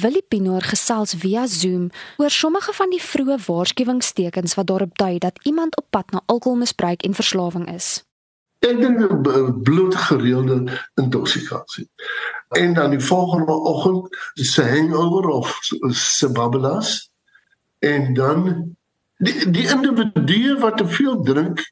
Willie Pinoor gesels via Zoom oor sommige van die vroeë waarskuwingstekens wat daarop dui dat iemand op pad na alkoholmisbruik en verslawing is. Ek dink bloedgereelde intoksikasie. En dan die volgende oggend se hangover of se babbelas en dan die die individu wat te veel drink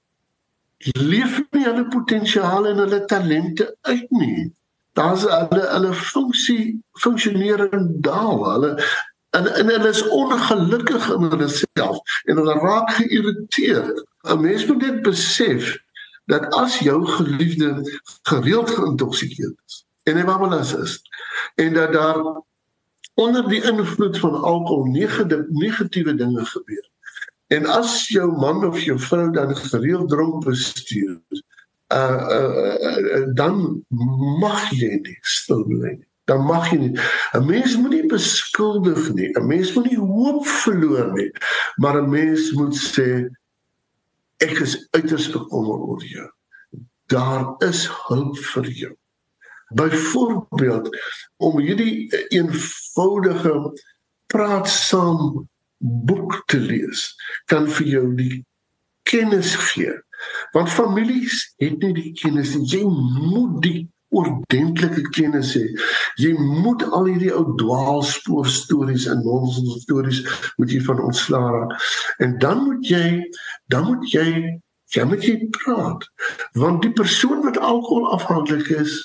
leef nie hulle potensiaal en hulle talente uit nie. Daar's hulle hulle funksie funksionering daal. Hulle en en hulle is ongelukkig in hulle self en hulle raak geïrriteerd. 'n Mens moet dit besef dat as jou geliefde gereeld geïntoksikeerd is en hy babbelas is en dat daar onder die invloed van alkohol negatiewe dinge gebeur En as jou man of jou vrou dan gereeld dronk bestuur, uh, dan mag jy nie stil bly nie. Dan mag jy nie. 'n Mens moet nie beskuldig nie. 'n Mens moet nie hoop verloor nie. Maar 'n mens moet sê ek is uiters bekommerd oor jou. Daar is hulp vir jou. Byvoorbeeld om hierdie eenvoudige praat saam boek te lees kan vir jou die kennis gee. Want families het nie die kennis nie. Jy moet die ordentlike kennis hê. Jy moet al hierdie ou dwaalspoor stories en nonsens stories moet jy van ontslaa raak. En dan moet jy dan moet jy jy moet jy praat. Want die persoon wat alkohol afhanklik is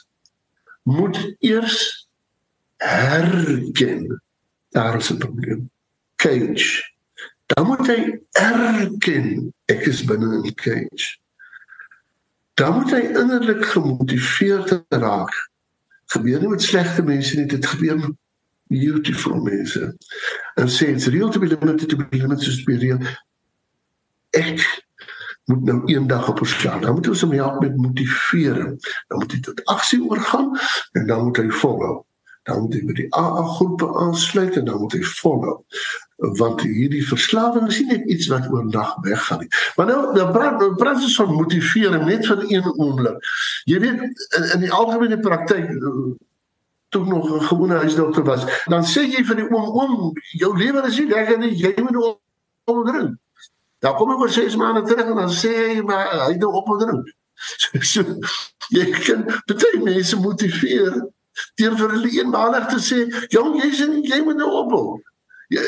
moet eers herken daar is 'n probleem cage. Dan moet hy erken ek is binne in die cage. Dan moet hy innerlik gemotiveerd raak. Gebeur nie met slegte mense nie, dit gebeur met beautiful mense. En sê it's real to be limited to be limited to be real. Ek moet nou eendag op staan. Dan moet ons hom help met motivering. Dan moet hy tot aksie oorgaan en dan moet hy volhou dan moet hy by die AA groepe aansluit en dan moet hy volhou want hierdie verslawing is nie iets wat oornag weggaan nie. Maar nou dan praat dan praat ons van motivering net vir een oomblik. Jy weet in, in die algemene praktyk toe nog 'n gewone huisdokter was, dan sê jy vir die oom oom jou lewe is nie lekker nie, jy moet nou opdrink. Dan kom ek oor 6 maande terug en dan sê hy maar hy het nou opgedrink. So, jy kan baie mense motiveer deur vir hulle eenmalig te sê, "Jong, in jy moet nou ophou." Ja,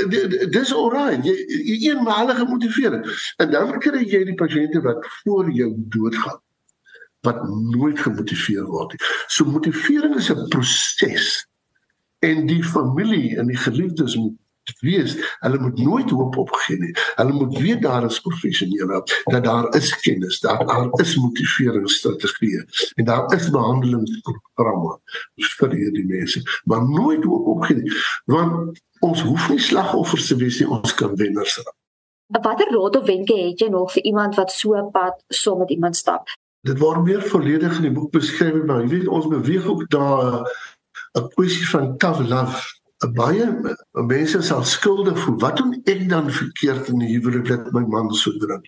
dis alraai. Jy, jy eenmalige motivering. En dan kry jy die pasiënte wat voor jou doodgaan wat nooit gemotiveer word nie. So motivering is 'n proses. En die familie en die geliefdes moet wees, hulle moet nooit hoop opgee nie. Hulle moet weet daar is professionele, dat daar is kennis, daar, daar is motiveringsstrategieë en daar is behandelingsprogramme vir hierdie mense. Maar nooit hoop opgee nie, want ons hoef nie slagoffers te wees nie, ons kan wenners raak. Watter raad of wenke het jy nog vir iemand wat so pad saam met iemand stap? Dit word meer volledig in die boek beskryf, maar jy weet ons beweeg ook daar 'n kwessie van tough love baie mense sal skuldig voel. Wat doen ek dan verkeerd in die huwelik dat my man so drink?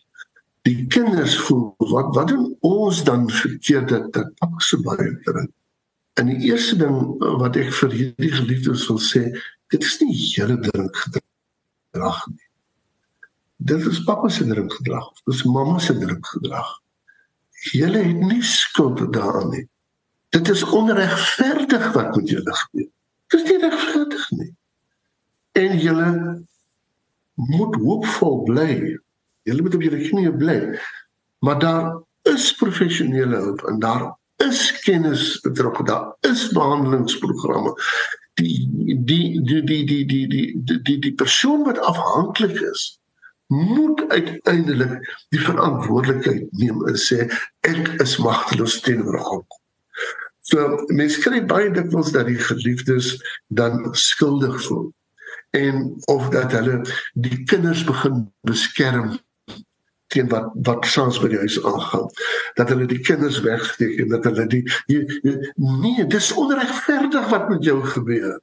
Die kinders voel wat wat doen ons dan verkeerd dat dat pap so baie drink? En die eerste ding wat ek vir hierdie geliefdes wil sê, dit is nie julle drink gedrag nie. Dit is pappa se drink gedrag, dis mamma se drink gedrag. Julle het nie skuld daaraan nie. Dit is onregverdig wat met julle gebeur. Dis nie regverdig nie. En julle moet hoopvol bly. Julle moet op julle knieë bly. Maar daar is professionele hulp en daar is kennis betrokke, daar is behandelingsprogramme. Die die die die die die die die, die, die persoon wat afhanklik is moet uiteindelik die verantwoordelikheid neem en sê ek is magteloos teenoor God. So mense kry baie dikwels dat die geliefdes dan skuldig voel en of dat hulle die kinders begin beskerm teen wat wat soms by die huis aangaan. Dat hulle die kinders wegsteek en dat hulle die jy, jy, nee dis onregverdig wat met jou gebeur.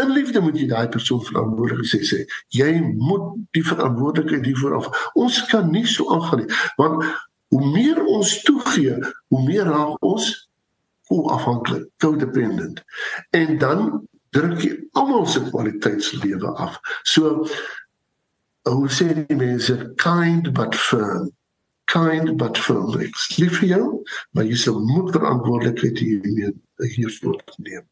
In liefde moet jy daai persoon verantwoordelik sê sê jy moet die verantwoordelikheid hiervoor af. Ons kan nie so aangaan nie want hoe meer ons toegee hoe meer raak ons onafhanklik, codependent. En dan druk jy almal se kwaliteitslewe af. So hoe sê die mense kind but firm kind but firm. Lief vir jou, maar jy sal moet verantwoordelikheid hiermee hiervoor neem.